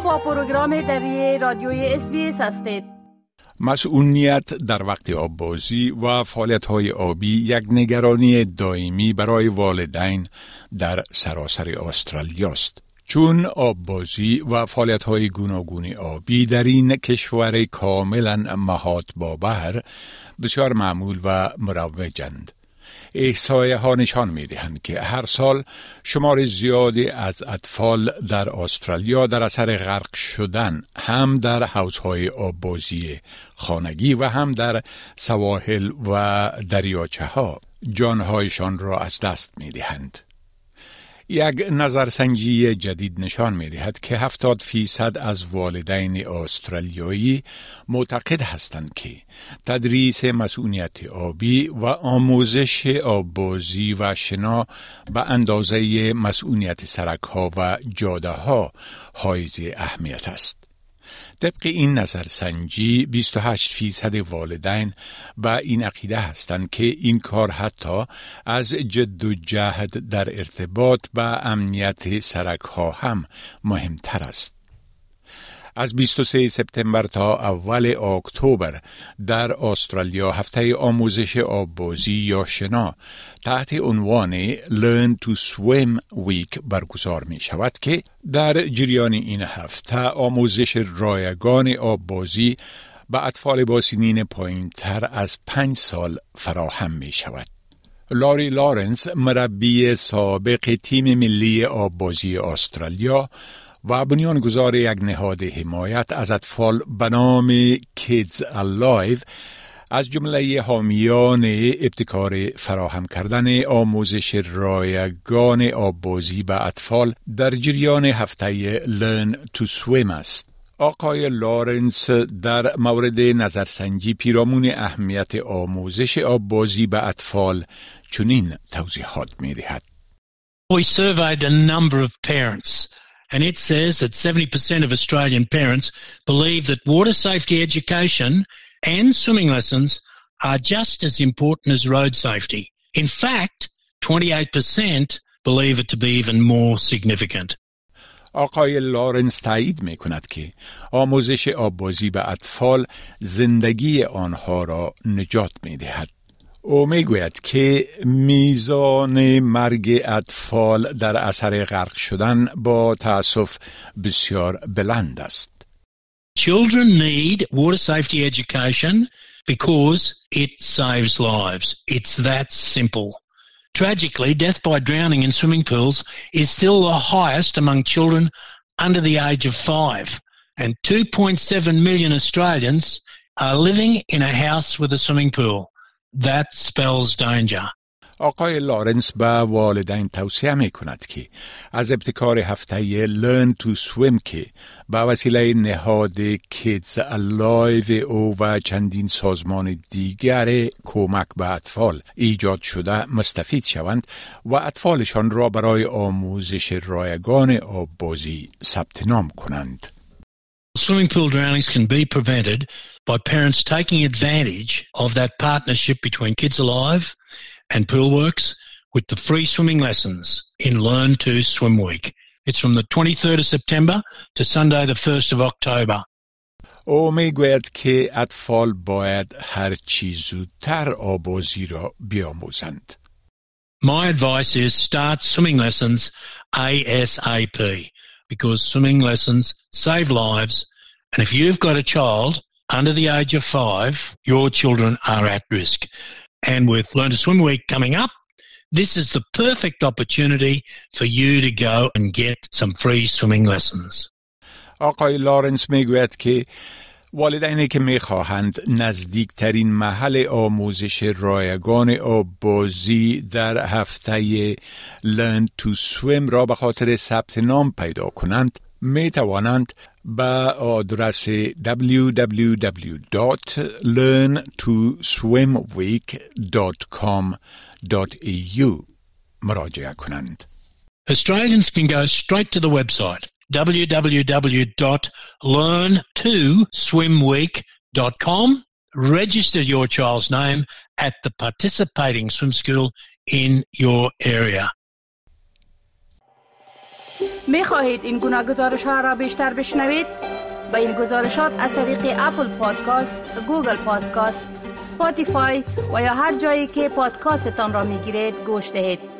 با پروگرام دری رادیوی اس هستید مسئولیت در وقت آببازی و فعالیت های آبی یک نگرانی دائمی برای والدین در سراسر استرالیا است. چون آببازی و فعالیت های گوناگون آبی در این کشور کاملا مهات بابر بسیار معمول و مروجند. احسایه ها نشان می دهند که هر سال شمار زیادی از اطفال در استرالیا در اثر غرق شدن هم در حوزهای آببازی خانگی و هم در سواحل و دریاچه ها جانهایشان را از دست می دهند. یک نظرسنجی جدید نشان می دهد که 70 فیصد از والدین استرالیایی معتقد هستند که تدریس مسئولیت آبی و آموزش آببازی و شنا به اندازه مسئولیت سرک ها و جاده ها حائز اهمیت است. طبق این نظرسنجی 28 فیصد والدین به این عقیده هستند که این کار حتی از جد و جهد در ارتباط به امنیت سرک ها هم مهمتر است. از 23 سپتامبر تا اول اکتبر در استرالیا هفته آموزش آببازی یا شنا تحت عنوان Learn to Swim Week برگزار می شود که در جریان این هفته آموزش رایگان آببازی به اطفال با سنین پایین تر از پنج سال فراهم می شود. لاری لارنس مربی سابق تیم ملی آببازی استرالیا و بنیانگذار یک نهاد حمایت از اطفال به نام Kids Alive از جمله حامیان ابتکار فراهم کردن آموزش رایگان آببازی به اطفال در جریان هفته Learn to Swim است. آقای لارنس در مورد نظرسنجی پیرامون اهمیت آموزش آببازی به اطفال چنین توضیحات می دهد. We surveyed a number of parents and it says that 70% of Australian parents believe that water safety education and swimming lessons are just as important as road safety. In fact, 28% believe it to be even more significant. آقای لارنس تایید می کند که آموزش آببازی به اطفال زندگی آنها را نجات می دهد. او میگوید که میزان مرگ اطفال در اثر غرق شدن با تاسف بسیار بلند است. Children need water safety education because it saves lives. It's that simple. Tragically, death by drowning in swimming pools is still the highest among children under the age of five. And 2.7 million Australians are living in a house with a swimming pool. That spells danger. آقای لارنس به والدین توصیه می کند که از ابتکار هفته Learn to Swim که به وسیله نهاد Kids Alive او و چندین سازمان دیگر کمک به اطفال ایجاد شده مستفید شوند و اطفالشان را برای آموزش رایگان آببازی ثبت نام کنند. Swimming pool drownings can be prevented by parents taking advantage of that partnership between Kids Alive and Poolworks with the free swimming lessons in Learn to Swim Week. It's from the 23rd of September to Sunday the 1st of October. او میگوید که اطفال باید هر چی زودتر آبازی را بیاموزند. My advice is start swimming lessons ASAP because swimming lessons save lives and if you've got a child under the age of five, your children are at risk. And with Learn to Swim Week coming up, this is the perfect opportunity for you to go and get some free swimming lessons. آقای لارنس میگوید که والدینی که می‌خواهند نزدیکترین محل آموزش رایگان آببازی در هفته Learn to Swim را به خاطر ثبت نام پیدا کنند می توانند به آدرس www.learntoswimweek.com.au مراجعه کنند. Australians can go straight to the website www.learntoswimweek.com register your child's name at the participating swim school in your area. می خواهید این گناه گزارش ها را بیشتر بشنوید؟ با این گزارشات از طریق اپل پادکاست، گوگل پادکاست، سپاتیفای و یا هر جایی که پادکاستتان را می گیرید گوش دهید.